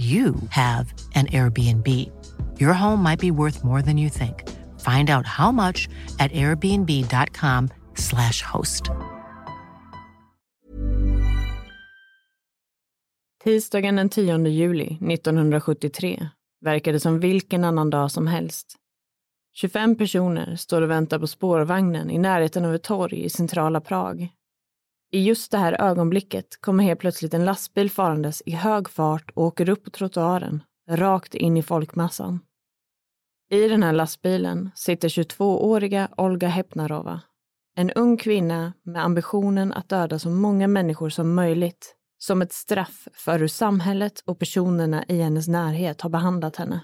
you have an Airbnb. Your home might be worth more than you think. Find out how much at airbnb.com/slash host. Tisdagen den 10 juli 1973 verkade som vilken annan dag som helst. 25 personer står och väntar på spårvagnen i närheten av ett torg i centrala Prag. I just det här ögonblicket kommer helt plötsligt en lastbil farandes i hög fart och åker upp på trottoaren, rakt in i folkmassan. I den här lastbilen sitter 22-åriga Olga Hepnarova, en ung kvinna med ambitionen att döda så många människor som möjligt, som ett straff för hur samhället och personerna i hennes närhet har behandlat henne.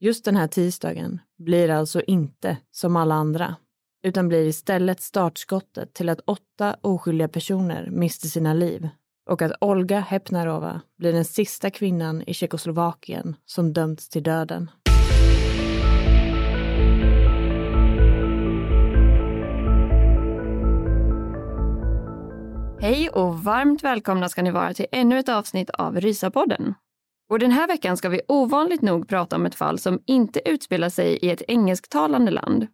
Just den här tisdagen blir alltså inte som alla andra utan blir istället startskottet till att åtta oskyldiga personer mister sina liv och att Olga Hepnarova blir den sista kvinnan i Tjeckoslovakien som dömts till döden. Hej och varmt välkomna ska ni vara till ännu ett avsnitt av Rysapodden. Och den här veckan ska vi ovanligt nog prata om ett fall som inte utspelar sig i ett engelsktalande land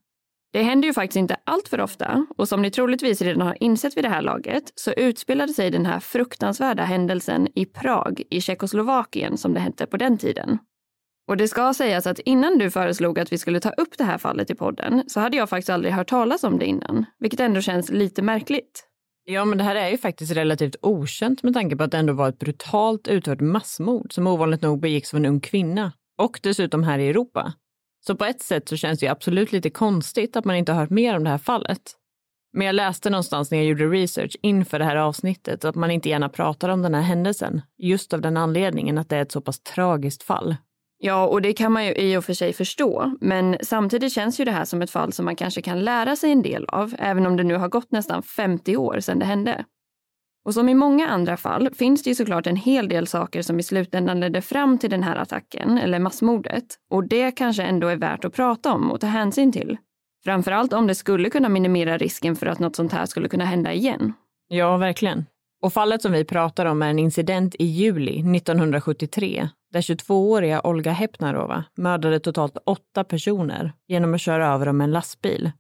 det händer ju faktiskt inte allt för ofta och som ni troligtvis redan har insett vid det här laget så utspelade sig den här fruktansvärda händelsen i Prag i Tjeckoslovakien som det hette på den tiden. Och det ska sägas att innan du föreslog att vi skulle ta upp det här fallet i podden så hade jag faktiskt aldrig hört talas om det innan, vilket ändå känns lite märkligt. Ja, men det här är ju faktiskt relativt okänt med tanke på att det ändå var ett brutalt utfört massmord som ovanligt nog begicks av en ung kvinna och dessutom här i Europa. Så på ett sätt så känns det absolut lite konstigt att man inte har hört mer om det här fallet. Men jag läste någonstans när jag gjorde research inför det här avsnittet att man inte gärna pratar om den här händelsen, just av den anledningen att det är ett så pass tragiskt fall. Ja, och det kan man ju i och för sig förstå, men samtidigt känns ju det här som ett fall som man kanske kan lära sig en del av, även om det nu har gått nästan 50 år sedan det hände. Och som i många andra fall finns det ju såklart en hel del saker som i slutändan ledde fram till den här attacken, eller massmordet. Och det kanske ändå är värt att prata om och ta hänsyn till. Framförallt om det skulle kunna minimera risken för att något sånt här skulle kunna hända igen. Ja, verkligen. Och fallet som vi pratar om är en incident i juli 1973 där 22-åriga Olga Hepnarova mördade totalt åtta personer genom att köra över dem med en lastbil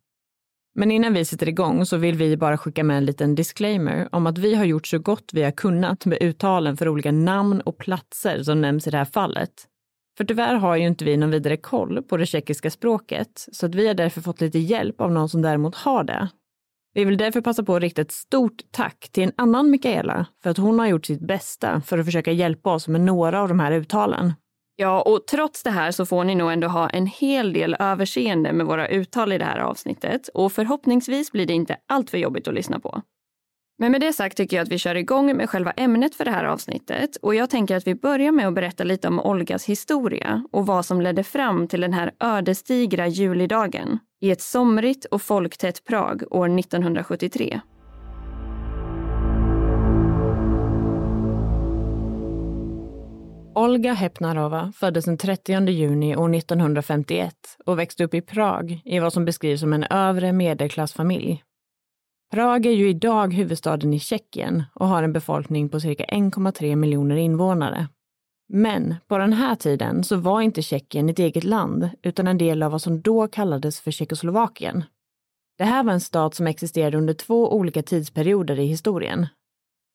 men innan vi sätter igång så vill vi bara skicka med en liten disclaimer om att vi har gjort så gott vi har kunnat med uttalen för olika namn och platser som nämns i det här fallet. För tyvärr har ju inte vi någon vidare koll på det tjeckiska språket, så att vi har därför fått lite hjälp av någon som däremot har det. Vi vill därför passa på att rikta ett stort tack till en annan Mikaela för att hon har gjort sitt bästa för att försöka hjälpa oss med några av de här uttalen. Ja, och trots det här så får ni nog ändå ha en hel del överseende med våra uttal i det här avsnittet och förhoppningsvis blir det inte alltför jobbigt att lyssna på. Men med det sagt tycker jag att vi kör igång med själva ämnet för det här avsnittet och jag tänker att vi börjar med att berätta lite om Olgas historia och vad som ledde fram till den här ödesdigra julidagen i ett somrigt och folktätt Prag år 1973. Olga Hepnarova föddes den 30 juni år 1951 och växte upp i Prag i vad som beskrivs som en övre medelklassfamilj. Prag är ju idag huvudstaden i Tjeckien och har en befolkning på cirka 1,3 miljoner invånare. Men på den här tiden så var inte Tjeckien ett eget land utan en del av vad som då kallades för Tjeckoslovakien. Det här var en stat som existerade under två olika tidsperioder i historien.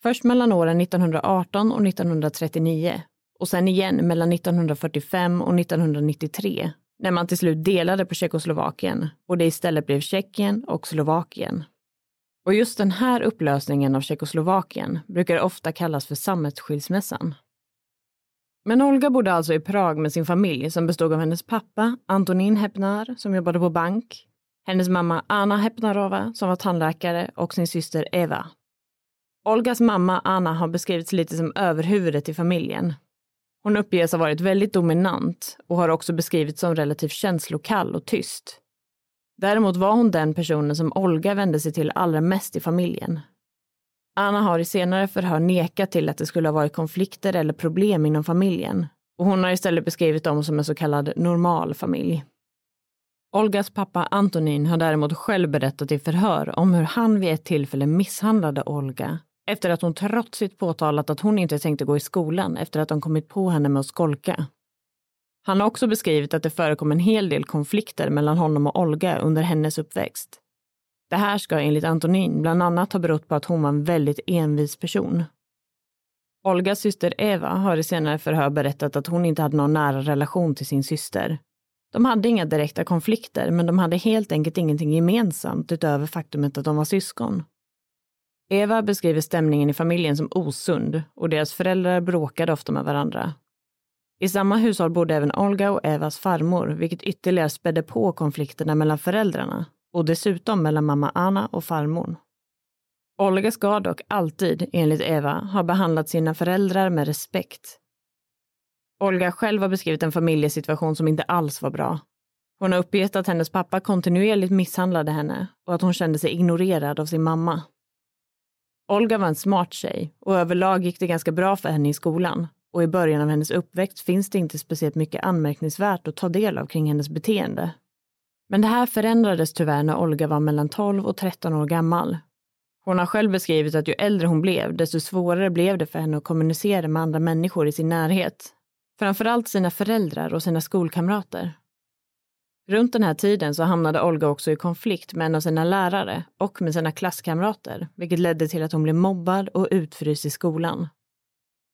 Först mellan åren 1918 och 1939 och sen igen mellan 1945 och 1993 när man till slut delade på Tjeckoslovakien och det istället blev Tjeckien och Slovakien. Och just den här upplösningen av Tjeckoslovakien brukar ofta kallas för sammetsskilsmässan. Men Olga bodde alltså i Prag med sin familj som bestod av hennes pappa Antonin Hepnar som jobbade på bank, hennes mamma Anna Hepnarova som var tandläkare och sin syster Eva. Olgas mamma Anna har beskrivits lite som överhuvudet i familjen. Hon uppges ha varit väldigt dominant och har också beskrivits som relativt känslokall och tyst. Däremot var hon den personen som Olga vände sig till allra mest i familjen. Anna har i senare förhör nekat till att det skulle ha varit konflikter eller problem inom familjen och hon har istället beskrivit dem som en så kallad normal familj. Olgas pappa Antonin har däremot själv berättat i förhör om hur han vid ett tillfälle misshandlade Olga efter att hon trotsigt påtalat att hon inte tänkte gå i skolan efter att de kommit på henne med att skolka. Han har också beskrivit att det förekom en hel del konflikter mellan honom och Olga under hennes uppväxt. Det här ska enligt Antonin bland annat ha berott på att hon var en väldigt envis person. Olgas syster Eva har i senare förhör berättat att hon inte hade någon nära relation till sin syster. De hade inga direkta konflikter, men de hade helt enkelt ingenting gemensamt utöver faktumet att de var syskon. Eva beskriver stämningen i familjen som osund och deras föräldrar bråkade ofta med varandra. I samma hushåll bodde även Olga och Evas farmor, vilket ytterligare spädde på konflikterna mellan föräldrarna och dessutom mellan mamma Anna och farmor. Olga ska dock alltid, enligt Eva, ha behandlat sina föräldrar med respekt. Olga själv har beskrivit en familjesituation som inte alls var bra. Hon har uppgett att hennes pappa kontinuerligt misshandlade henne och att hon kände sig ignorerad av sin mamma. Olga var en smart tjej och överlag gick det ganska bra för henne i skolan och i början av hennes uppväxt finns det inte speciellt mycket anmärkningsvärt att ta del av kring hennes beteende. Men det här förändrades tyvärr när Olga var mellan 12 och 13 år gammal. Hon har själv beskrivit att ju äldre hon blev, desto svårare blev det för henne att kommunicera med andra människor i sin närhet. Framförallt sina föräldrar och sina skolkamrater. Runt den här tiden så hamnade Olga också i konflikt med en av sina lärare och med sina klasskamrater, vilket ledde till att hon blev mobbad och utfryst i skolan.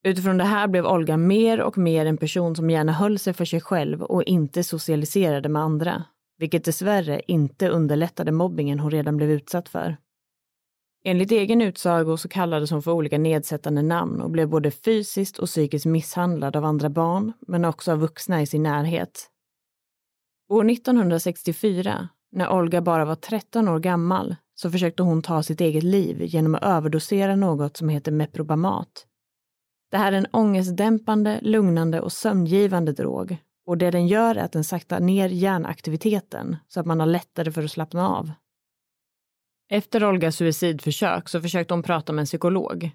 Utifrån det här blev Olga mer och mer en person som gärna höll sig för sig själv och inte socialiserade med andra, vilket dessvärre inte underlättade mobbingen hon redan blev utsatt för. Enligt egen utsago så kallades hon för olika nedsättande namn och blev både fysiskt och psykiskt misshandlad av andra barn, men också av vuxna i sin närhet. År 1964, när Olga bara var 13 år gammal, så försökte hon ta sitt eget liv genom att överdosera något som heter Meprobamat. Det här är en ångestdämpande, lugnande och sömngivande drog och det den gör är att den saktar ner hjärnaktiviteten så att man har lättare för att slappna av. Efter Olgas suicidförsök så försökte hon prata med en psykolog.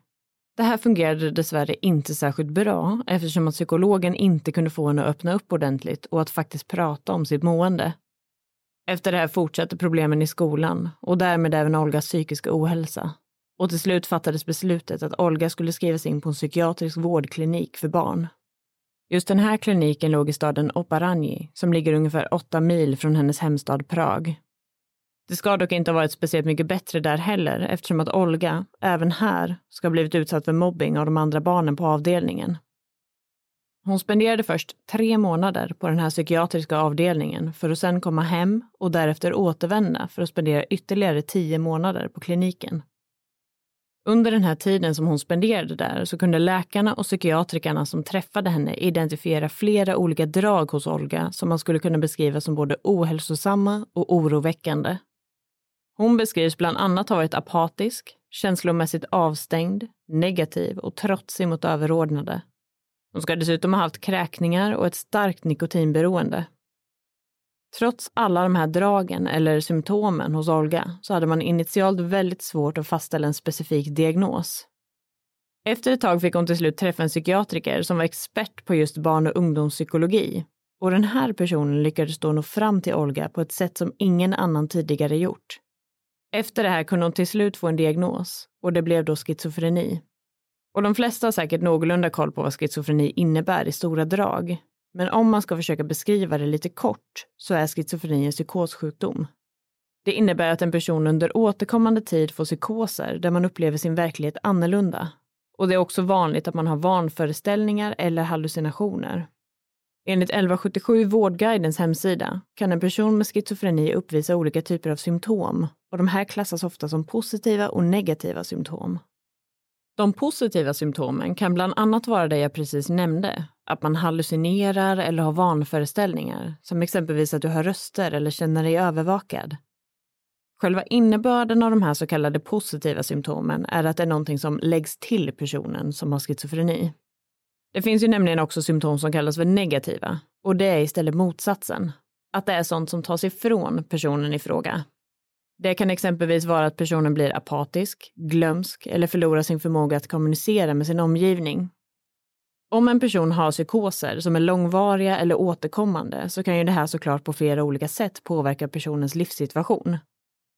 Det här fungerade dessvärre inte särskilt bra eftersom att psykologen inte kunde få henne att öppna upp ordentligt och att faktiskt prata om sitt mående. Efter det här fortsatte problemen i skolan och därmed även Olgas psykiska ohälsa. Och till slut fattades beslutet att Olga skulle skrivas in på en psykiatrisk vårdklinik för barn. Just den här kliniken låg i staden Oparanji som ligger ungefär åtta mil från hennes hemstad Prag. Det ska dock inte ha varit speciellt mycket bättre där heller eftersom att Olga, även här, ska ha blivit utsatt för mobbing av de andra barnen på avdelningen. Hon spenderade först tre månader på den här psykiatriska avdelningen för att sedan komma hem och därefter återvända för att spendera ytterligare tio månader på kliniken. Under den här tiden som hon spenderade där så kunde läkarna och psykiatrikerna som träffade henne identifiera flera olika drag hos Olga som man skulle kunna beskriva som både ohälsosamma och oroväckande. Hon beskrivs bland annat ha varit apatisk, känslomässigt avstängd, negativ och trotsig mot överordnade. Hon ska dessutom ha haft kräkningar och ett starkt nikotinberoende. Trots alla de här dragen eller symptomen hos Olga så hade man initialt väldigt svårt att fastställa en specifik diagnos. Efter ett tag fick hon till slut träffa en psykiatriker som var expert på just barn och ungdomspsykologi. Och den här personen lyckades då nå fram till Olga på ett sätt som ingen annan tidigare gjort. Efter det här kunde hon till slut få en diagnos och det blev då schizofreni. Och de flesta har säkert någorlunda koll på vad schizofreni innebär i stora drag. Men om man ska försöka beskriva det lite kort så är schizofreni en psykossjukdom. Det innebär att en person under återkommande tid får psykoser där man upplever sin verklighet annorlunda. Och det är också vanligt att man har vanföreställningar eller hallucinationer. Enligt 1177 Vårdguidens hemsida kan en person med schizofreni uppvisa olika typer av symptom och de här klassas ofta som positiva och negativa symptom. De positiva symptomen kan bland annat vara det jag precis nämnde, att man hallucinerar eller har vanföreställningar, som exempelvis att du hör röster eller känner dig övervakad. Själva innebörden av de här så kallade positiva symptomen är att det är någonting som läggs till personen som har schizofreni. Det finns ju nämligen också symptom som kallas för negativa och det är istället motsatsen. Att det är sånt som tas ifrån personen i fråga. Det kan exempelvis vara att personen blir apatisk, glömsk eller förlorar sin förmåga att kommunicera med sin omgivning. Om en person har psykoser som är långvariga eller återkommande så kan ju det här såklart på flera olika sätt påverka personens livssituation.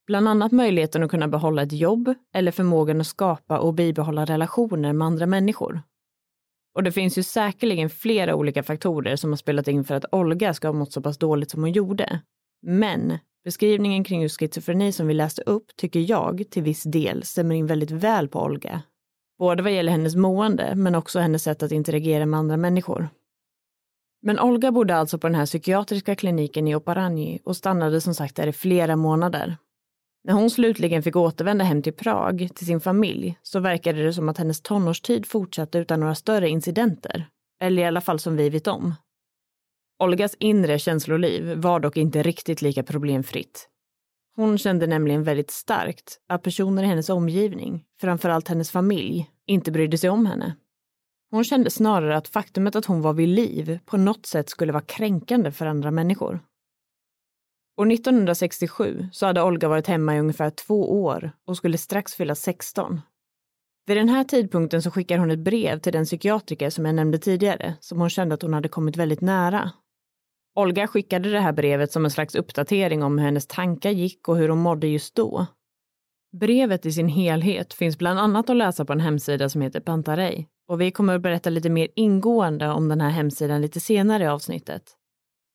Bland annat möjligheten att kunna behålla ett jobb eller förmågan att skapa och bibehålla relationer med andra människor. Och det finns ju säkerligen flera olika faktorer som har spelat in för att Olga ska ha mått så pass dåligt som hon gjorde. Men beskrivningen kring just schizofreni som vi läste upp tycker jag till viss del stämmer in väldigt väl på Olga. Både vad gäller hennes mående men också hennes sätt att interagera med andra människor. Men Olga bodde alltså på den här psykiatriska kliniken i Oparanji och stannade som sagt där i flera månader. När hon slutligen fick återvända hem till Prag, till sin familj, så verkade det som att hennes tonårstid fortsatte utan några större incidenter. Eller i alla fall som vi vet om. Olgas inre känsloliv var dock inte riktigt lika problemfritt. Hon kände nämligen väldigt starkt att personer i hennes omgivning, framförallt hennes familj, inte brydde sig om henne. Hon kände snarare att faktumet att hon var vid liv på något sätt skulle vara kränkande för andra människor. År 1967 så hade Olga varit hemma i ungefär två år och skulle strax fylla 16. Vid den här tidpunkten så skickar hon ett brev till den psykiatriker som jag nämnde tidigare, som hon kände att hon hade kommit väldigt nära. Olga skickade det här brevet som en slags uppdatering om hur hennes tankar gick och hur hon mådde just då. Brevet i sin helhet finns bland annat att läsa på en hemsida som heter Pantarei och vi kommer att berätta lite mer ingående om den här hemsidan lite senare i avsnittet.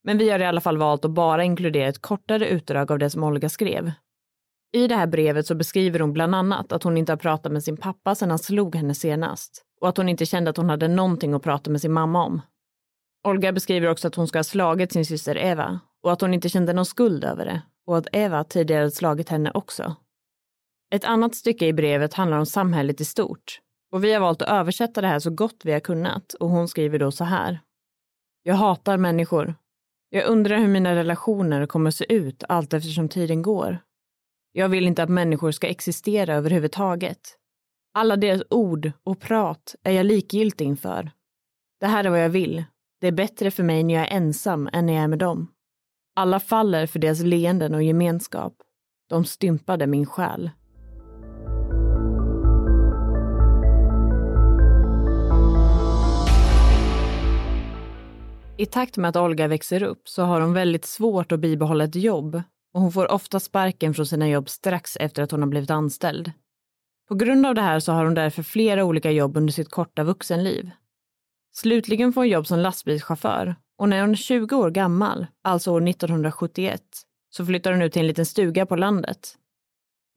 Men vi har i alla fall valt att bara inkludera ett kortare utdrag av det som Olga skrev. I det här brevet så beskriver hon bland annat att hon inte har pratat med sin pappa sedan han slog henne senast och att hon inte kände att hon hade någonting att prata med sin mamma om. Olga beskriver också att hon ska ha slagit sin syster Eva och att hon inte kände någon skuld över det och att Eva tidigare hade slagit henne också. Ett annat stycke i brevet handlar om samhället i stort och vi har valt att översätta det här så gott vi har kunnat och hon skriver då så här. Jag hatar människor jag undrar hur mina relationer kommer att se ut allt eftersom tiden går. Jag vill inte att människor ska existera överhuvudtaget. Alla deras ord och prat är jag likgiltig inför. Det här är vad jag vill. Det är bättre för mig när jag är ensam än när jag är med dem. Alla faller för deras leenden och gemenskap. De stympade min själ. I takt med att Olga växer upp så har hon väldigt svårt att bibehålla ett jobb och hon får ofta sparken från sina jobb strax efter att hon har blivit anställd. På grund av det här så har hon därför flera olika jobb under sitt korta vuxenliv. Slutligen får hon jobb som lastbilschaufför och när hon är 20 år gammal, alltså år 1971, så flyttar hon ut till en liten stuga på landet.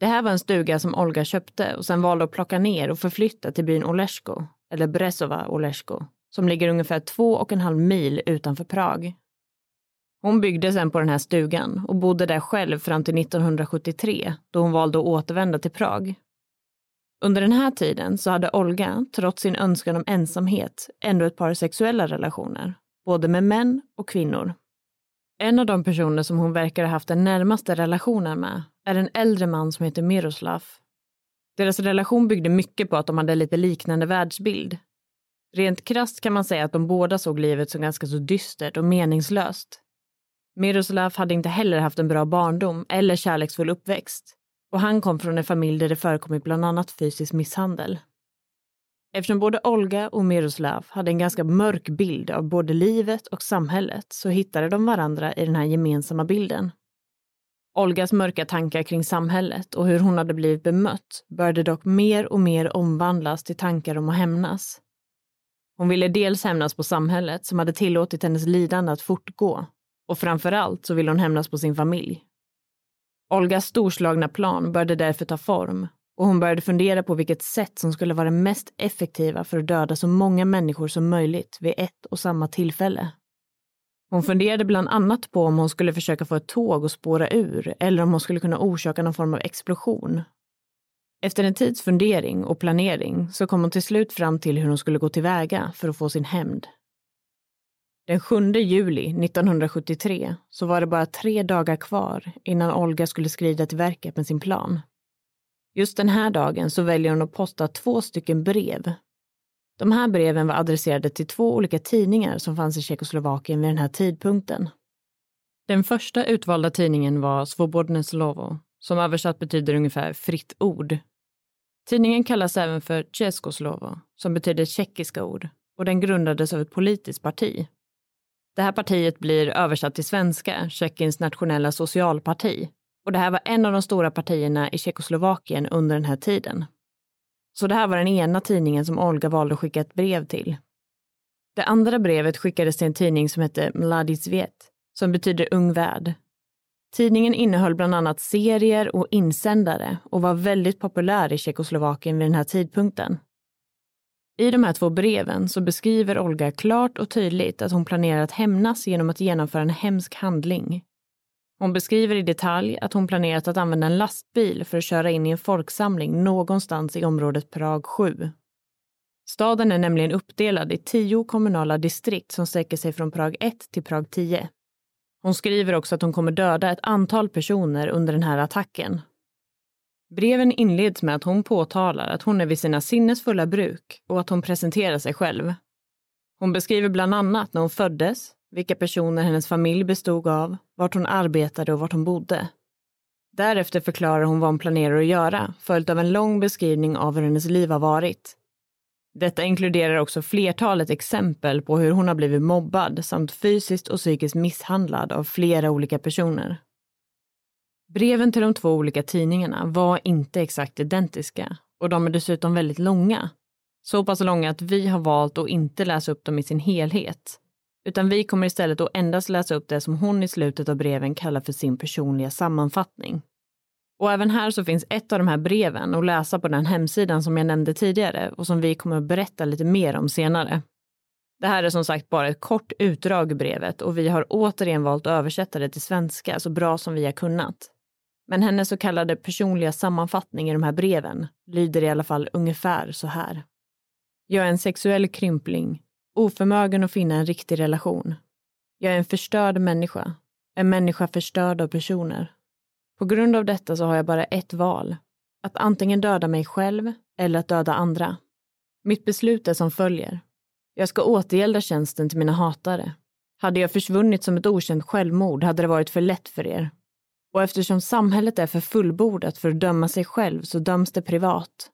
Det här var en stuga som Olga köpte och sen valde att plocka ner och förflytta till byn Olesko, eller Bresova Olesko, som ligger ungefär två och en halv mil utanför Prag. Hon byggde sen på den här stugan och bodde där själv fram till 1973 då hon valde att återvända till Prag. Under den här tiden så hade Olga, trots sin önskan om ensamhet, ändå ett par sexuella relationer, både med män och kvinnor. En av de personer som hon verkar ha haft den närmaste relationen med är en äldre man som heter Miroslav. Deras relation byggde mycket på att de hade lite liknande världsbild, Rent krast kan man säga att de båda såg livet som ganska så dystert och meningslöst. Miroslav hade inte heller haft en bra barndom eller kärleksfull uppväxt och han kom från en familj där det förekommit bland annat fysisk misshandel. Eftersom både Olga och Miroslav hade en ganska mörk bild av både livet och samhället så hittade de varandra i den här gemensamma bilden. Olgas mörka tankar kring samhället och hur hon hade blivit bemött började dock mer och mer omvandlas till tankar om att hämnas. Hon ville dels hämnas på samhället som hade tillåtit hennes lidande att fortgå och framför allt så ville hon hämnas på sin familj. Olgas storslagna plan började därför ta form och hon började fundera på vilket sätt som skulle vara mest effektiva för att döda så många människor som möjligt vid ett och samma tillfälle. Hon funderade bland annat på om hon skulle försöka få ett tåg att spåra ur eller om hon skulle kunna orsaka någon form av explosion. Efter en tids fundering och planering så kom hon till slut fram till hur hon skulle gå tillväga för att få sin hämnd. Den 7 juli 1973 så var det bara tre dagar kvar innan Olga skulle skrida till verket med sin plan. Just den här dagen så väljer hon att posta två stycken brev. De här breven var adresserade till två olika tidningar som fanns i Tjeckoslovakien vid den här tidpunkten. Den första utvalda tidningen var Svobodne Slovo, som översatt betyder ungefär fritt ord. Tidningen kallas även för Tjeskoslovo, som betyder tjeckiska ord, och den grundades av ett politiskt parti. Det här partiet blir översatt till svenska, Tjeckiens nationella socialparti, och det här var en av de stora partierna i Tjeckoslovakien under den här tiden. Så det här var den ena tidningen som Olga valde att skicka ett brev till. Det andra brevet skickades till en tidning som hette Mladizvet, som betyder Ung Värld. Tidningen innehöll bland annat serier och insändare och var väldigt populär i Tjeckoslovakien vid den här tidpunkten. I de här två breven så beskriver Olga klart och tydligt att hon planerar att hämnas genom att genomföra en hemsk handling hon beskriver i detalj att hon planerat att använda en lastbil för att köra in i en folksamling någonstans i området Prag 7. Staden är nämligen uppdelad i tio kommunala distrikt som sträcker sig från Prag 1 till Prag 10. Hon skriver också att hon kommer döda ett antal personer under den här attacken. Breven inleds med att hon påtalar att hon är vid sina sinnesfulla bruk och att hon presenterar sig själv. Hon beskriver bland annat när hon föddes, vilka personer hennes familj bestod av, vart hon arbetade och vart hon bodde. Därefter förklarar hon vad hon planerar att göra, följt av en lång beskrivning av hur hennes liv har varit. Detta inkluderar också flertalet exempel på hur hon har blivit mobbad samt fysiskt och psykiskt misshandlad av flera olika personer. Breven till de två olika tidningarna var inte exakt identiska och de är dessutom väldigt långa. Så pass långa att vi har valt att inte läsa upp dem i sin helhet utan vi kommer istället att endast läsa upp det som hon i slutet av breven kallar för sin personliga sammanfattning. Och även här så finns ett av de här breven att läsa på den hemsidan som jag nämnde tidigare och som vi kommer att berätta lite mer om senare. Det här är som sagt bara ett kort utdrag ur brevet och vi har återigen valt att översätta det till svenska så bra som vi har kunnat. Men hennes så kallade personliga sammanfattning i de här breven lyder i alla fall ungefär så här. Jag är en sexuell krympling Oförmögen att finna en riktig relation. Jag är en förstörd människa. En människa förstörd av personer. På grund av detta så har jag bara ett val. Att antingen döda mig själv eller att döda andra. Mitt beslut är som följer. Jag ska återgälda tjänsten till mina hatare. Hade jag försvunnit som ett okänt självmord hade det varit för lätt för er. Och eftersom samhället är för fullbordat för att döma sig själv så döms det privat.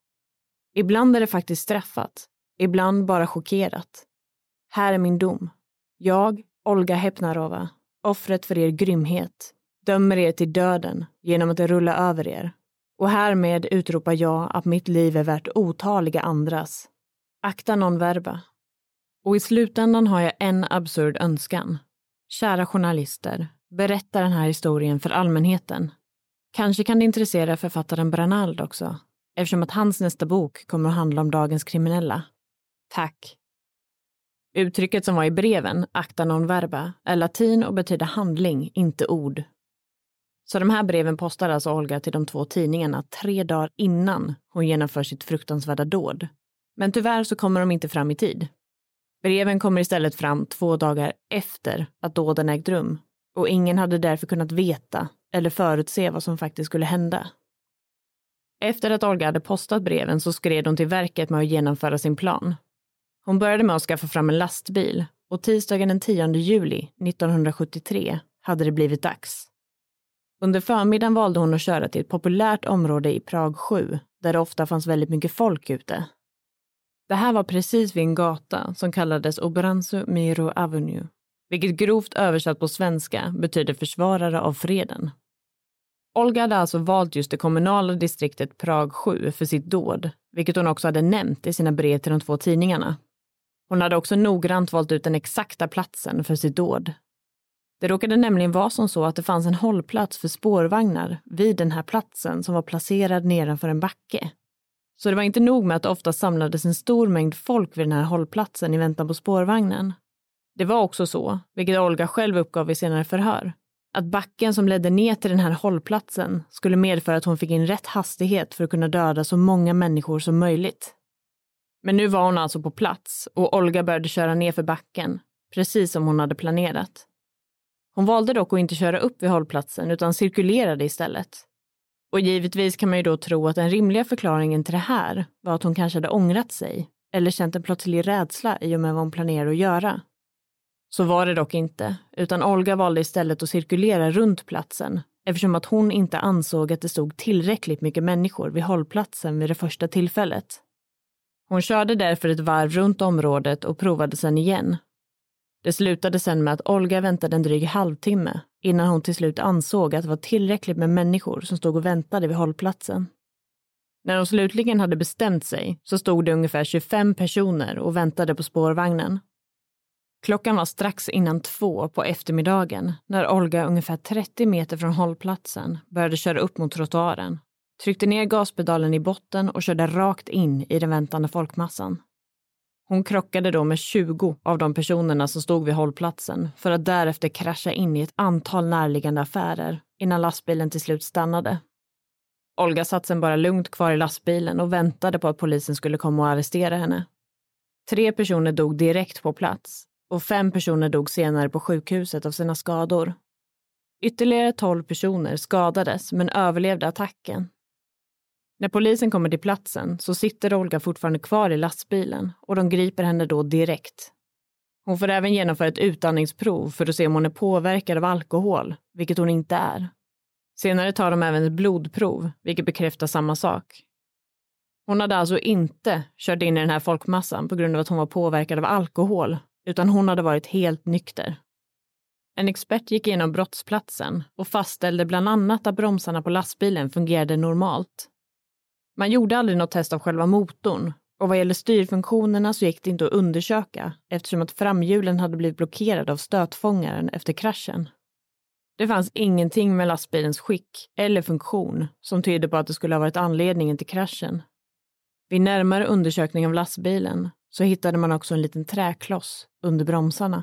Ibland är det faktiskt straffat, ibland bara chockerat. Här är min dom. Jag, Olga Hepnarova, offret för er grymhet, dömer er till döden genom att rulla över er. Och härmed utropar jag att mitt liv är värt otaliga andras. Akta non verba. Och i slutändan har jag en absurd önskan. Kära journalister, berätta den här historien för allmänheten. Kanske kan det intressera författaren Branald också, eftersom att hans nästa bok kommer att handla om dagens kriminella. Tack. Uttrycket som var i breven, acta non verba, är latin och betyder handling, inte ord. Så de här breven postar alltså Olga till de två tidningarna tre dagar innan hon genomför sitt fruktansvärda dåd. Men tyvärr så kommer de inte fram i tid. Breven kommer istället fram två dagar efter att dåden ägt rum och ingen hade därför kunnat veta eller förutse vad som faktiskt skulle hända. Efter att Olga hade postat breven så skred hon till verket med att genomföra sin plan hon började med att skaffa fram en lastbil och tisdagen den 10 juli 1973 hade det blivit dags. Under förmiddagen valde hon att köra till ett populärt område i Prag 7 där det ofta fanns väldigt mycket folk ute. Det här var precis vid en gata som kallades Oberanzo Miro Avenue, vilket grovt översatt på svenska betyder försvarare av freden. Olga hade alltså valt just det kommunala distriktet Prag 7 för sitt dåd, vilket hon också hade nämnt i sina brev till de två tidningarna. Hon hade också noggrant valt ut den exakta platsen för sitt dåd. Det råkade nämligen vara som så att det fanns en hållplats för spårvagnar vid den här platsen som var placerad nedanför en backe. Så det var inte nog med att det ofta samlades en stor mängd folk vid den här hållplatsen i väntan på spårvagnen. Det var också så, vilket Olga själv uppgav i senare förhör, att backen som ledde ner till den här hållplatsen skulle medföra att hon fick in rätt hastighet för att kunna döda så många människor som möjligt. Men nu var hon alltså på plats och Olga började köra ner för backen, precis som hon hade planerat. Hon valde dock att inte köra upp vid hållplatsen utan cirkulerade istället. Och givetvis kan man ju då tro att den rimliga förklaringen till det här var att hon kanske hade ångrat sig eller känt en plötslig rädsla i och med vad hon planerade att göra. Så var det dock inte, utan Olga valde istället att cirkulera runt platsen eftersom att hon inte ansåg att det stod tillräckligt mycket människor vid hållplatsen vid det första tillfället. Hon körde därför ett varv runt området och provade sen igen. Det slutade sen med att Olga väntade en dryg halvtimme innan hon till slut ansåg att det var tillräckligt med människor som stod och väntade vid hållplatsen. När hon slutligen hade bestämt sig så stod det ungefär 25 personer och väntade på spårvagnen. Klockan var strax innan två på eftermiddagen när Olga ungefär 30 meter från hållplatsen började köra upp mot trottoaren, tryckte ner gaspedalen i botten och körde rakt in i den väntande folkmassan. Hon krockade då med 20 av de personerna som stod vid hållplatsen för att därefter krascha in i ett antal närliggande affärer innan lastbilen till slut stannade. Olga satt sen bara lugnt kvar i lastbilen och väntade på att polisen skulle komma och arrestera henne. Tre personer dog direkt på plats och fem personer dog senare på sjukhuset av sina skador. Ytterligare tolv personer skadades men överlevde attacken. När polisen kommer till platsen så sitter Olga fortfarande kvar i lastbilen och de griper henne då direkt. Hon får även genomföra ett utandningsprov för att se om hon är påverkad av alkohol, vilket hon inte är. Senare tar de även ett blodprov, vilket bekräftar samma sak. Hon hade alltså inte kört in i den här folkmassan på grund av att hon var påverkad av alkohol, utan hon hade varit helt nykter. En expert gick igenom brottsplatsen och fastställde bland annat att bromsarna på lastbilen fungerade normalt. Man gjorde aldrig något test av själva motorn och vad gäller styrfunktionerna så gick det inte att undersöka eftersom att framhjulen hade blivit blockerade av stötfångaren efter kraschen. Det fanns ingenting med lastbilens skick eller funktion som tydde på att det skulle ha varit anledningen till kraschen. Vid närmare undersökning av lastbilen så hittade man också en liten träkloss under bromsarna.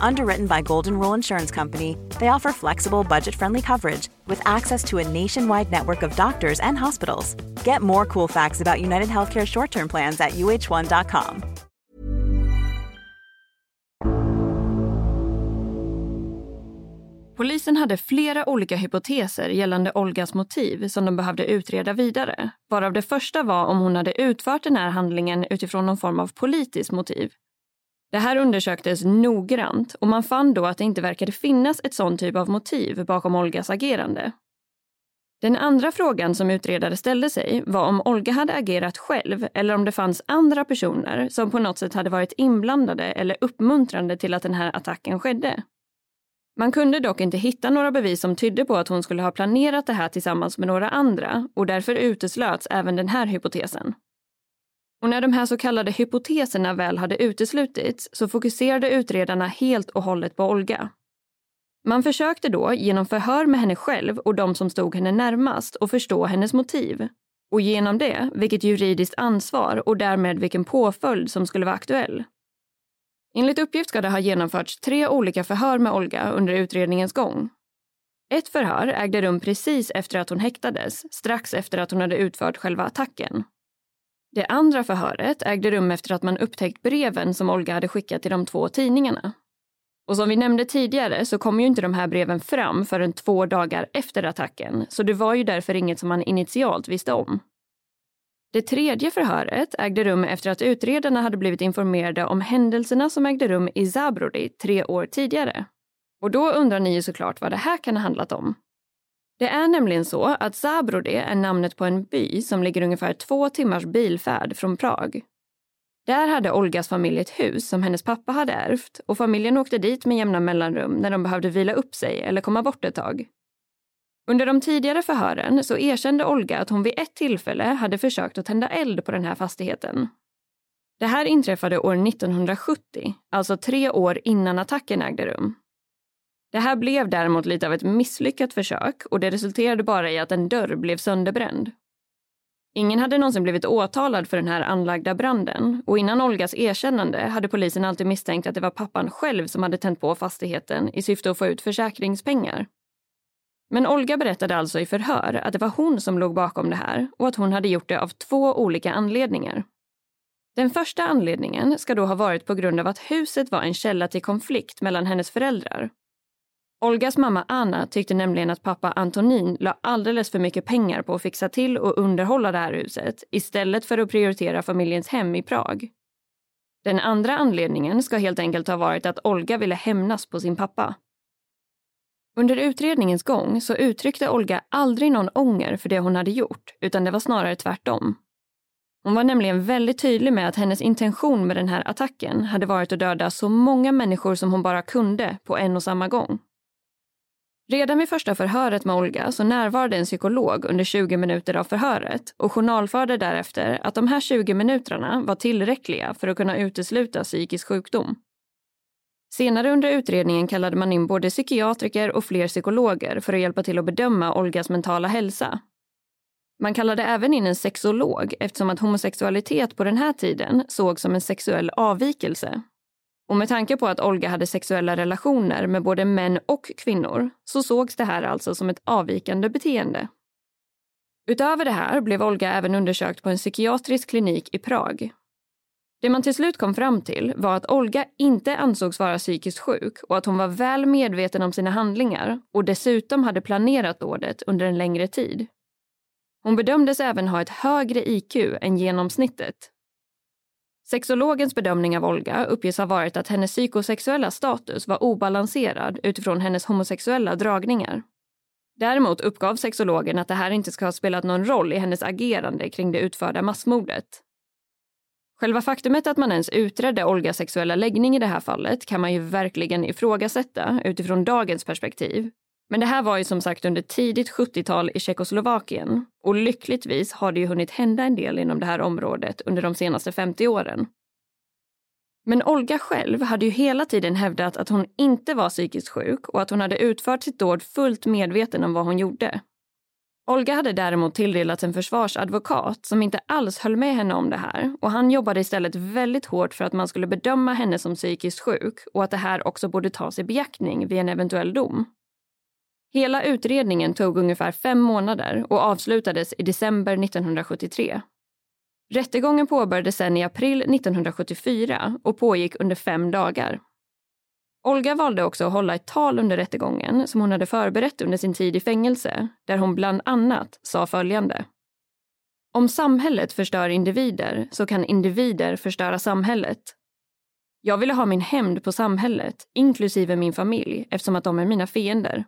Underwritten by Golden Rule Insurance Company, they offer flexible, budget friendly coverage with access to a nationwide network of doctors and hospitals. Get more cool facts about United Healthcare short term plans at uh1.com. Polisen hade flera olika hypoteser gällande Olgas motiv som de behövde utreda vidare. Varav det första var om hon hade utfört den här handlingen utifrån någon form av politiskt motiv. Det här undersöktes noggrant och man fann då att det inte verkade finnas ett sån typ av motiv bakom Olgas agerande. Den andra frågan som utredare ställde sig var om Olga hade agerat själv eller om det fanns andra personer som på något sätt hade varit inblandade eller uppmuntrande till att den här attacken skedde. Man kunde dock inte hitta några bevis som tydde på att hon skulle ha planerat det här tillsammans med några andra och därför uteslöts även den här hypotesen. Och när de här så kallade hypoteserna väl hade uteslutits så fokuserade utredarna helt och hållet på Olga. Man försökte då genom förhör med henne själv och de som stod henne närmast att förstå hennes motiv. Och genom det vilket juridiskt ansvar och därmed vilken påföljd som skulle vara aktuell. Enligt uppgift ska det ha genomförts tre olika förhör med Olga under utredningens gång. Ett förhör ägde rum precis efter att hon häktades, strax efter att hon hade utfört själva attacken. Det andra förhöret ägde rum efter att man upptäckt breven som Olga hade skickat till de två tidningarna. Och som vi nämnde tidigare så kom ju inte de här breven fram förrän två dagar efter attacken, så det var ju därför inget som man initialt visste om. Det tredje förhöret ägde rum efter att utredarna hade blivit informerade om händelserna som ägde rum i Zabrodi tre år tidigare. Och då undrar ni ju såklart vad det här kan ha handlat om. Det är nämligen så att Zabrode är namnet på en by som ligger ungefär två timmars bilfärd från Prag. Där hade Olgas familj ett hus som hennes pappa hade ärvt och familjen åkte dit med jämna mellanrum när de behövde vila upp sig eller komma bort ett tag. Under de tidigare förhören så erkände Olga att hon vid ett tillfälle hade försökt att tända eld på den här fastigheten. Det här inträffade år 1970, alltså tre år innan attacken ägde rum. Det här blev däremot lite av ett misslyckat försök och det resulterade bara i att en dörr blev sönderbränd. Ingen hade någonsin blivit åtalad för den här anlagda branden och innan Olgas erkännande hade polisen alltid misstänkt att det var pappan själv som hade tänt på fastigheten i syfte att få ut försäkringspengar. Men Olga berättade alltså i förhör att det var hon som låg bakom det här och att hon hade gjort det av två olika anledningar. Den första anledningen ska då ha varit på grund av att huset var en källa till konflikt mellan hennes föräldrar. Olgas mamma Anna tyckte nämligen att pappa Antonin la alldeles för mycket pengar på att fixa till och underhålla det här huset istället för att prioritera familjens hem i Prag. Den andra anledningen ska helt enkelt ha varit att Olga ville hämnas på sin pappa. Under utredningens gång så uttryckte Olga aldrig någon ånger för det hon hade gjort, utan det var snarare tvärtom. Hon var nämligen väldigt tydlig med att hennes intention med den här attacken hade varit att döda så många människor som hon bara kunde på en och samma gång. Redan vid första förhöret med Olga så närvarade en psykolog under 20 minuter av förhöret och journalförde därefter att de här 20 minuterna var tillräckliga för att kunna utesluta psykisk sjukdom. Senare under utredningen kallade man in både psykiatriker och fler psykologer för att hjälpa till att bedöma Olgas mentala hälsa. Man kallade även in en sexolog eftersom att homosexualitet på den här tiden sågs som en sexuell avvikelse. Och med tanke på att Olga hade sexuella relationer med både män och kvinnor så sågs det här alltså som ett avvikande beteende. Utöver det här blev Olga även undersökt på en psykiatrisk klinik i Prag det man till slut kom fram till var att Olga inte ansågs vara psykiskt sjuk och att hon var väl medveten om sina handlingar och dessutom hade planerat dådet under en längre tid. Hon bedömdes även ha ett högre IQ än genomsnittet. Sexologens bedömning av Olga uppges ha varit att hennes psykosexuella status var obalanserad utifrån hennes homosexuella dragningar. Däremot uppgav sexologen att det här inte ska ha spelat någon roll i hennes agerande kring det utförda massmordet. Själva faktumet att man ens utredde Olgas sexuella läggning i det här fallet kan man ju verkligen ifrågasätta utifrån dagens perspektiv. Men det här var ju som sagt under tidigt 70-tal i Tjeckoslovakien och lyckligtvis har det ju hunnit hända en del inom det här området under de senaste 50 åren. Men Olga själv hade ju hela tiden hävdat att hon inte var psykiskt sjuk och att hon hade utfört sitt dåd fullt medveten om vad hon gjorde. Olga hade däremot tilldelats en försvarsadvokat som inte alls höll med henne om det här och han jobbade istället väldigt hårt för att man skulle bedöma henne som psykiskt sjuk och att det här också borde tas i beaktning vid en eventuell dom. Hela utredningen tog ungefär fem månader och avslutades i december 1973. Rättegången påbörjades sedan i april 1974 och pågick under fem dagar. Olga valde också att hålla ett tal under rättegången som hon hade förberett under sin tid i fängelse, där hon bland annat sa följande. Om samhället förstör individer så kan individer förstöra samhället. Jag ville ha min hämnd på samhället, inklusive min familj, eftersom att de är mina fiender.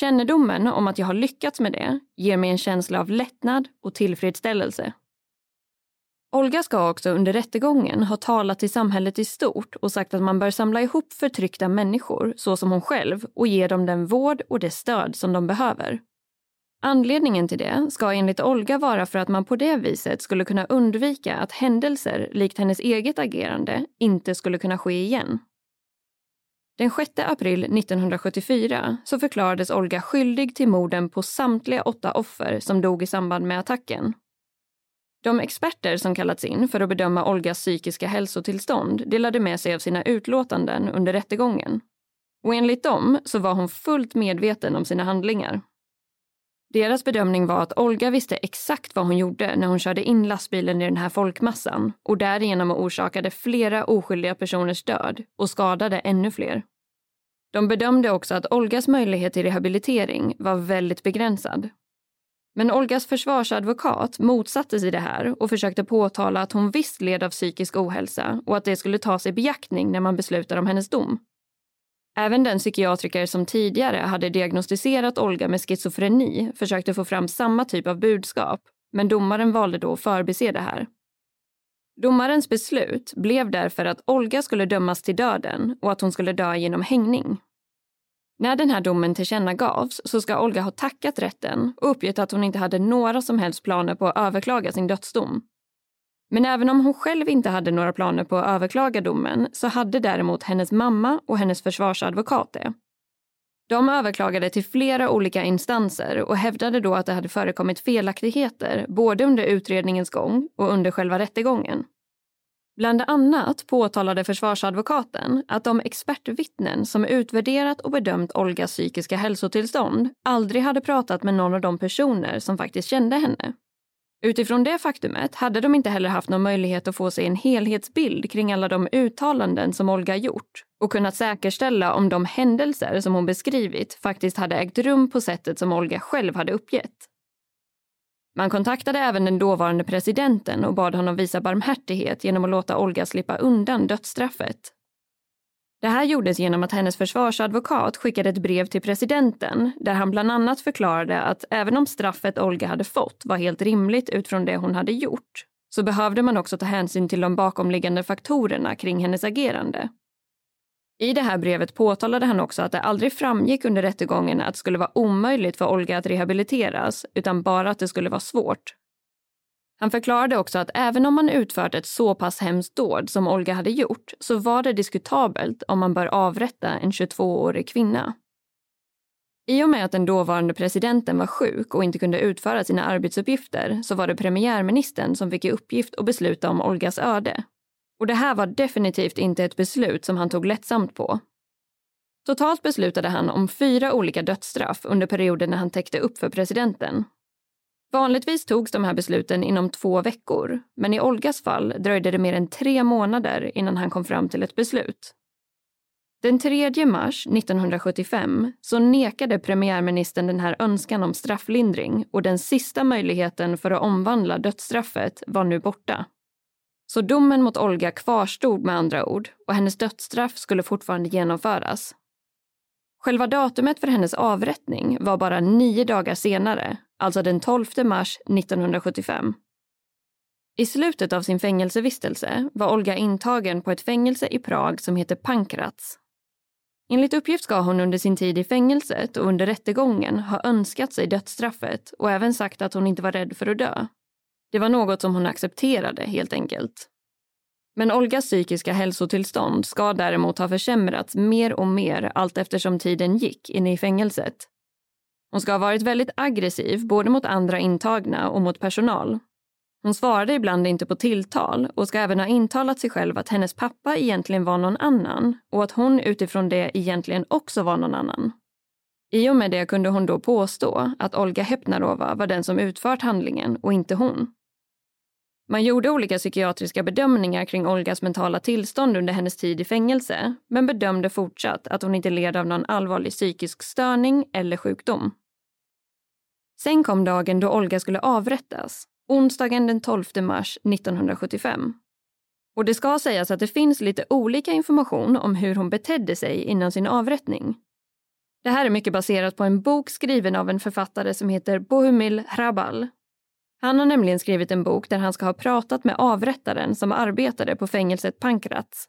Kännedomen om att jag har lyckats med det ger mig en känsla av lättnad och tillfredsställelse. Olga ska också under rättegången ha talat till samhället i stort och sagt att man bör samla ihop förtryckta människor, så som hon själv, och ge dem den vård och det stöd som de behöver. Anledningen till det ska enligt Olga vara för att man på det viset skulle kunna undvika att händelser likt hennes eget agerande inte skulle kunna ske igen. Den 6 april 1974 så förklarades Olga skyldig till morden på samtliga åtta offer som dog i samband med attacken de experter som kallats in för att bedöma Olgas psykiska hälsotillstånd delade med sig av sina utlåtanden under rättegången. Och enligt dem så var hon fullt medveten om sina handlingar. Deras bedömning var att Olga visste exakt vad hon gjorde när hon körde in lastbilen i den här folkmassan och därigenom orsakade flera oskyldiga personers död och skadade ännu fler. De bedömde också att Olgas möjlighet till rehabilitering var väldigt begränsad men Olgas försvarsadvokat motsatte sig det här och försökte påtala att hon visst led av psykisk ohälsa och att det skulle tas i beaktning när man beslutar om hennes dom. Även den psykiatriker som tidigare hade diagnostiserat Olga med schizofreni försökte få fram samma typ av budskap, men domaren valde då att förbise det här. Domarens beslut blev därför att Olga skulle dömas till döden och att hon skulle dö genom hängning. När den här domen tillkännagavs så ska Olga ha tackat rätten och uppgett att hon inte hade några som helst planer på att överklaga sin dödsdom. Men även om hon själv inte hade några planer på att överklaga domen så hade däremot hennes mamma och hennes försvarsadvokat det. De överklagade till flera olika instanser och hävdade då att det hade förekommit felaktigheter både under utredningens gång och under själva rättegången. Bland annat påtalade försvarsadvokaten att de expertvittnen som utvärderat och bedömt Olgas psykiska hälsotillstånd aldrig hade pratat med någon av de personer som faktiskt kände henne. Utifrån det faktumet hade de inte heller haft någon möjlighet att få sig en helhetsbild kring alla de uttalanden som Olga gjort och kunnat säkerställa om de händelser som hon beskrivit faktiskt hade ägt rum på sättet som Olga själv hade uppgett. Man kontaktade även den dåvarande presidenten och bad honom visa barmhärtighet genom att låta Olga slippa undan dödsstraffet. Det här gjordes genom att hennes försvarsadvokat skickade ett brev till presidenten där han bland annat förklarade att även om straffet Olga hade fått var helt rimligt utifrån det hon hade gjort så behövde man också ta hänsyn till de bakomliggande faktorerna kring hennes agerande. I det här brevet påtalade han också att det aldrig framgick under rättegången att det skulle vara omöjligt för Olga att rehabiliteras, utan bara att det skulle vara svårt. Han förklarade också att även om man utfört ett så pass hemskt dåd som Olga hade gjort så var det diskutabelt om man bör avrätta en 22-årig kvinna. I och med att den dåvarande presidenten var sjuk och inte kunde utföra sina arbetsuppgifter så var det premiärministern som fick i uppgift att besluta om Olgas öde och det här var definitivt inte ett beslut som han tog lättsamt på. Totalt beslutade han om fyra olika dödsstraff under perioden när han täckte upp för presidenten. Vanligtvis togs de här besluten inom två veckor, men i Olgas fall dröjde det mer än tre månader innan han kom fram till ett beslut. Den 3 mars 1975 så nekade premiärministern den här önskan om strafflindring och den sista möjligheten för att omvandla dödsstraffet var nu borta. Så domen mot Olga kvarstod med andra ord och hennes dödsstraff skulle fortfarande genomföras. Själva datumet för hennes avrättning var bara nio dagar senare, alltså den 12 mars 1975. I slutet av sin fängelsevistelse var Olga intagen på ett fängelse i Prag som heter Pankrats. Enligt uppgift ska hon under sin tid i fängelset och under rättegången ha önskat sig dödsstraffet och även sagt att hon inte var rädd för att dö. Det var något som hon accepterade helt enkelt. Men Olgas psykiska hälsotillstånd ska däremot ha försämrats mer och mer allt eftersom tiden gick inne i fängelset. Hon ska ha varit väldigt aggressiv både mot andra intagna och mot personal. Hon svarade ibland inte på tilltal och ska även ha intalat sig själv att hennes pappa egentligen var någon annan och att hon utifrån det egentligen också var någon annan. I och med det kunde hon då påstå att Olga Hepnarova var den som utfört handlingen och inte hon. Man gjorde olika psykiatriska bedömningar kring Olgas mentala tillstånd under hennes tid i fängelse men bedömde fortsatt att hon inte led av någon allvarlig psykisk störning eller sjukdom. Sen kom dagen då Olga skulle avrättas, onsdagen den 12 mars 1975. Och det ska sägas att det finns lite olika information om hur hon betedde sig innan sin avrättning. Det här är mycket baserat på en bok skriven av en författare som heter Bohumil Hrabal han har nämligen skrivit en bok där han ska ha pratat med avrättaren som arbetade på fängelset Pankrats.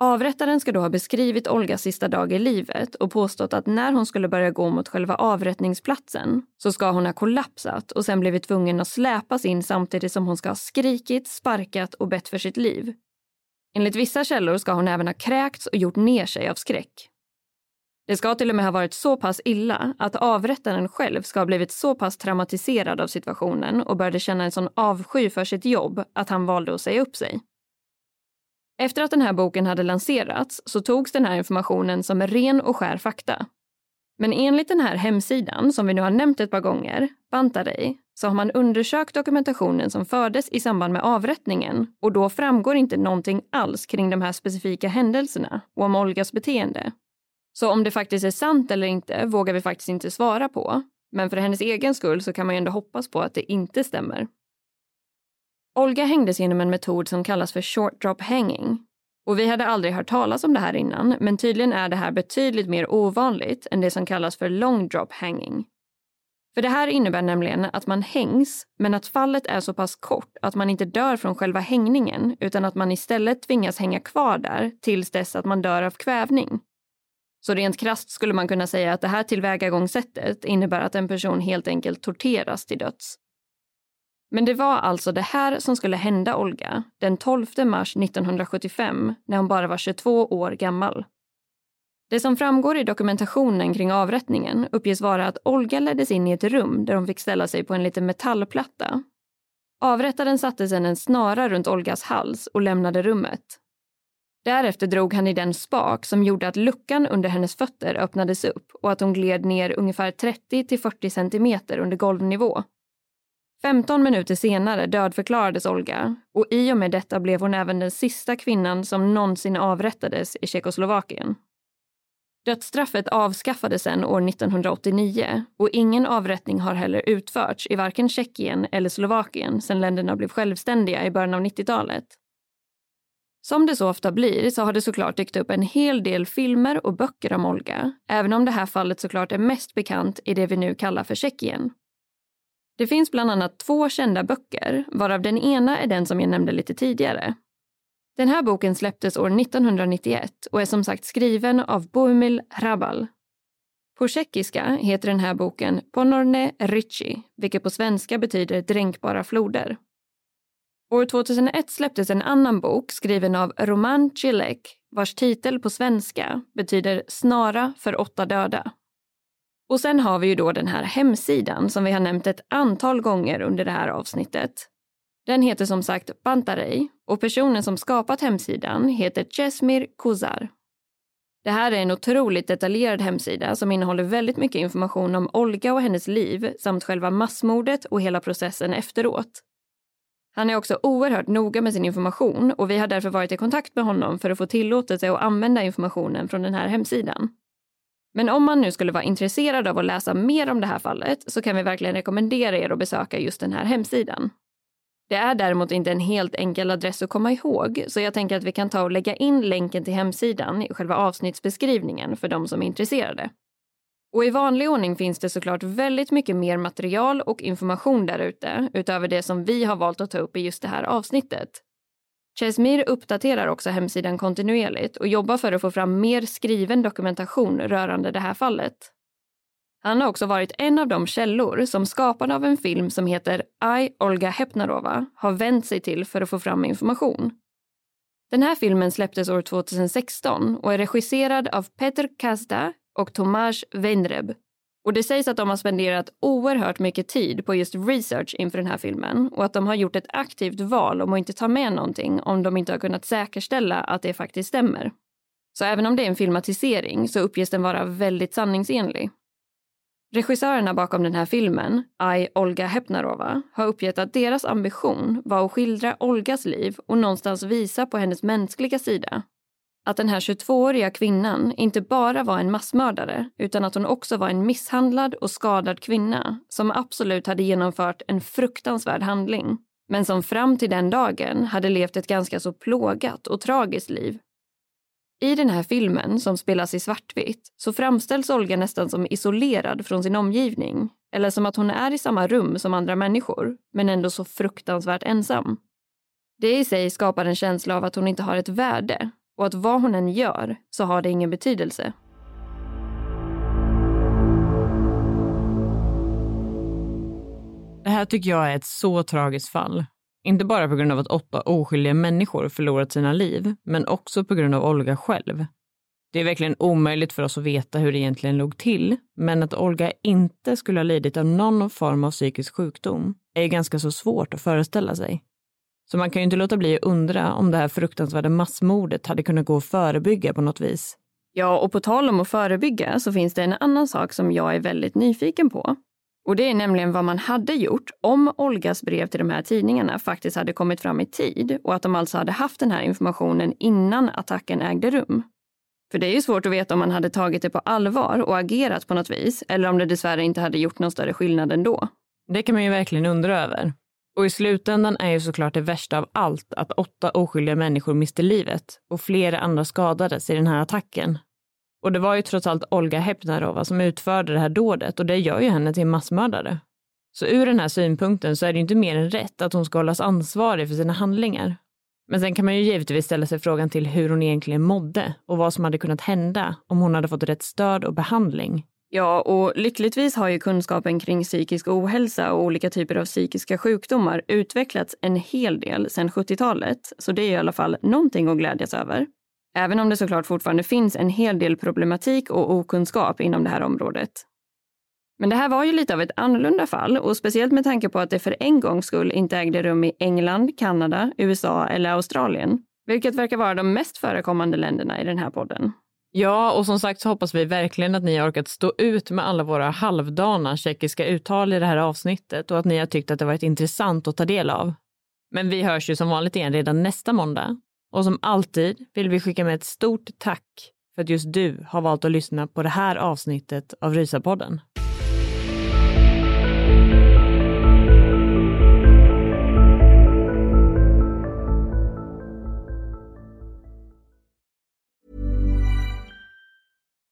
Avrättaren ska då ha beskrivit Olgas sista dag i livet och påstått att när hon skulle börja gå mot själva avrättningsplatsen så ska hon ha kollapsat och sen blivit tvungen att släpas in samtidigt som hon ska ha skrikit, sparkat och bett för sitt liv. Enligt vissa källor ska hon även ha kräkts och gjort ner sig av skräck. Det ska till och med ha varit så pass illa att avrättaren själv ska ha blivit så pass traumatiserad av situationen och började känna en sån avsky för sitt jobb att han valde att säga upp sig. Efter att den här boken hade lanserats så togs den här informationen som ren och skär fakta. Men enligt den här hemsidan, som vi nu har nämnt ett par gånger, Bantarei, så har man undersökt dokumentationen som fördes i samband med avrättningen och då framgår inte någonting alls kring de här specifika händelserna och om Olgas beteende. Så om det faktiskt är sant eller inte vågar vi faktiskt inte svara på. Men för hennes egen skull så kan man ju ändå hoppas på att det inte stämmer. Olga hängdes genom en metod som kallas för short drop hanging. Och vi hade aldrig hört talas om det här innan, men tydligen är det här betydligt mer ovanligt än det som kallas för long drop hanging. För det här innebär nämligen att man hängs, men att fallet är så pass kort att man inte dör från själva hängningen, utan att man istället tvingas hänga kvar där tills dess att man dör av kvävning. Så rent krast skulle man kunna säga att det här tillvägagångssättet innebär att en person helt enkelt torteras till döds. Men det var alltså det här som skulle hända Olga den 12 mars 1975 när hon bara var 22 år gammal. Det som framgår i dokumentationen kring avrättningen uppges vara att Olga leddes in i ett rum där hon fick ställa sig på en liten metallplatta. Avrättaren satte sedan en snara runt Olgas hals och lämnade rummet. Därefter drog han i den spak som gjorde att luckan under hennes fötter öppnades upp och att hon gled ner ungefär 30 till 40 centimeter under golvnivå. 15 minuter senare dödförklarades Olga och i och med detta blev hon även den sista kvinnan som någonsin avrättades i Tjeckoslovakien. Dödsstraffet avskaffades sedan år 1989 och ingen avrättning har heller utförts i varken Tjeckien eller Slovakien sedan länderna blev självständiga i början av 90-talet. Som det så ofta blir så har det såklart dykt upp en hel del filmer och böcker om Olga, även om det här fallet såklart är mest bekant i det vi nu kallar för Tjeckien. Det finns bland annat två kända böcker, varav den ena är den som jag nämnde lite tidigare. Den här boken släpptes år 1991 och är som sagt skriven av Bohumil Hrabal. På tjeckiska heter den här boken Ponorne Ricci, vilket på svenska betyder dränkbara floder. År 2001 släpptes en annan bok skriven av Roman Cilek vars titel på svenska betyder Snara för åtta döda. Och sen har vi ju då den här hemsidan som vi har nämnt ett antal gånger under det här avsnittet. Den heter som sagt Bantarei och personen som skapat hemsidan heter Cesmir Kuzar. Det här är en otroligt detaljerad hemsida som innehåller väldigt mycket information om Olga och hennes liv samt själva massmordet och hela processen efteråt. Han är också oerhört noga med sin information och vi har därför varit i kontakt med honom för att få tillåtelse att använda informationen från den här hemsidan. Men om man nu skulle vara intresserad av att läsa mer om det här fallet så kan vi verkligen rekommendera er att besöka just den här hemsidan. Det är däremot inte en helt enkel adress att komma ihåg så jag tänker att vi kan ta och lägga in länken till hemsidan i själva avsnittsbeskrivningen för de som är intresserade. Och i vanlig ordning finns det såklart väldigt mycket mer material och information där ute utöver det som vi har valt att ta upp i just det här avsnittet. Chesmir uppdaterar också hemsidan kontinuerligt och jobbar för att få fram mer skriven dokumentation rörande det här fallet. Han har också varit en av de källor som skaparna av en film som heter I, Olga Hepnarova har vänt sig till för att få fram information. Den här filmen släpptes år 2016 och är regisserad av Peter Kazda och Tomasz Weinreb. Och det sägs att de har spenderat oerhört mycket tid på just research inför den här filmen och att de har gjort ett aktivt val om att inte ta med någonting om de inte har kunnat säkerställa att det faktiskt stämmer. Så även om det är en filmatisering så uppges den vara väldigt sanningsenlig. Regissörerna bakom den här filmen, I. Olga Hepnarova, har uppgett att deras ambition var att skildra Olgas liv och någonstans visa på hennes mänskliga sida. Att den här 22-åriga kvinnan inte bara var en massmördare utan att hon också var en misshandlad och skadad kvinna som absolut hade genomfört en fruktansvärd handling men som fram till den dagen hade levt ett ganska så plågat och tragiskt liv i den här filmen, som spelas i svartvitt, så framställs Olga nästan som isolerad från sin omgivning. Eller som att hon är i samma rum som andra människor, men ändå så fruktansvärt ensam. Det i sig skapar en känsla av att hon inte har ett värde och att vad hon än gör så har det ingen betydelse. Det här tycker jag är ett så tragiskt fall. Inte bara på grund av att åtta oskyldiga människor förlorat sina liv, men också på grund av Olga själv. Det är verkligen omöjligt för oss att veta hur det egentligen låg till, men att Olga inte skulle ha lidit av någon form av psykisk sjukdom är ganska så svårt att föreställa sig. Så man kan ju inte låta bli att undra om det här fruktansvärda massmordet hade kunnat gå att förebygga på något vis. Ja, och på tal om att förebygga så finns det en annan sak som jag är väldigt nyfiken på. Och det är nämligen vad man hade gjort om Olgas brev till de här tidningarna faktiskt hade kommit fram i tid och att de alltså hade haft den här informationen innan attacken ägde rum. För det är ju svårt att veta om man hade tagit det på allvar och agerat på något vis eller om det dessvärre inte hade gjort någon större skillnad ändå. Det kan man ju verkligen undra över. Och i slutändan är ju såklart det värsta av allt att åtta oskyldiga människor miste livet och flera andra skadades i den här attacken. Och det var ju trots allt Olga Hepnarova som utförde det här dådet och det gör ju henne till en massmördare. Så ur den här synpunkten så är det ju inte mer än rätt att hon ska hållas ansvarig för sina handlingar. Men sen kan man ju givetvis ställa sig frågan till hur hon egentligen mådde och vad som hade kunnat hända om hon hade fått rätt stöd och behandling. Ja, och lyckligtvis har ju kunskapen kring psykisk ohälsa och olika typer av psykiska sjukdomar utvecklats en hel del sedan 70-talet, så det är i alla fall någonting att glädjas över. Även om det såklart fortfarande finns en hel del problematik och okunskap inom det här området. Men det här var ju lite av ett annorlunda fall och speciellt med tanke på att det för en gångs skull inte ägde rum i England, Kanada, USA eller Australien, vilket verkar vara de mest förekommande länderna i den här podden. Ja, och som sagt så hoppas vi verkligen att ni har orkat stå ut med alla våra halvdana tjeckiska uttal i det här avsnittet och att ni har tyckt att det varit intressant att ta del av. Men vi hörs ju som vanligt igen redan nästa måndag och som alltid vill vi skicka med ett stort tack för att just du har valt att lyssna på det här avsnittet av Rysapodden.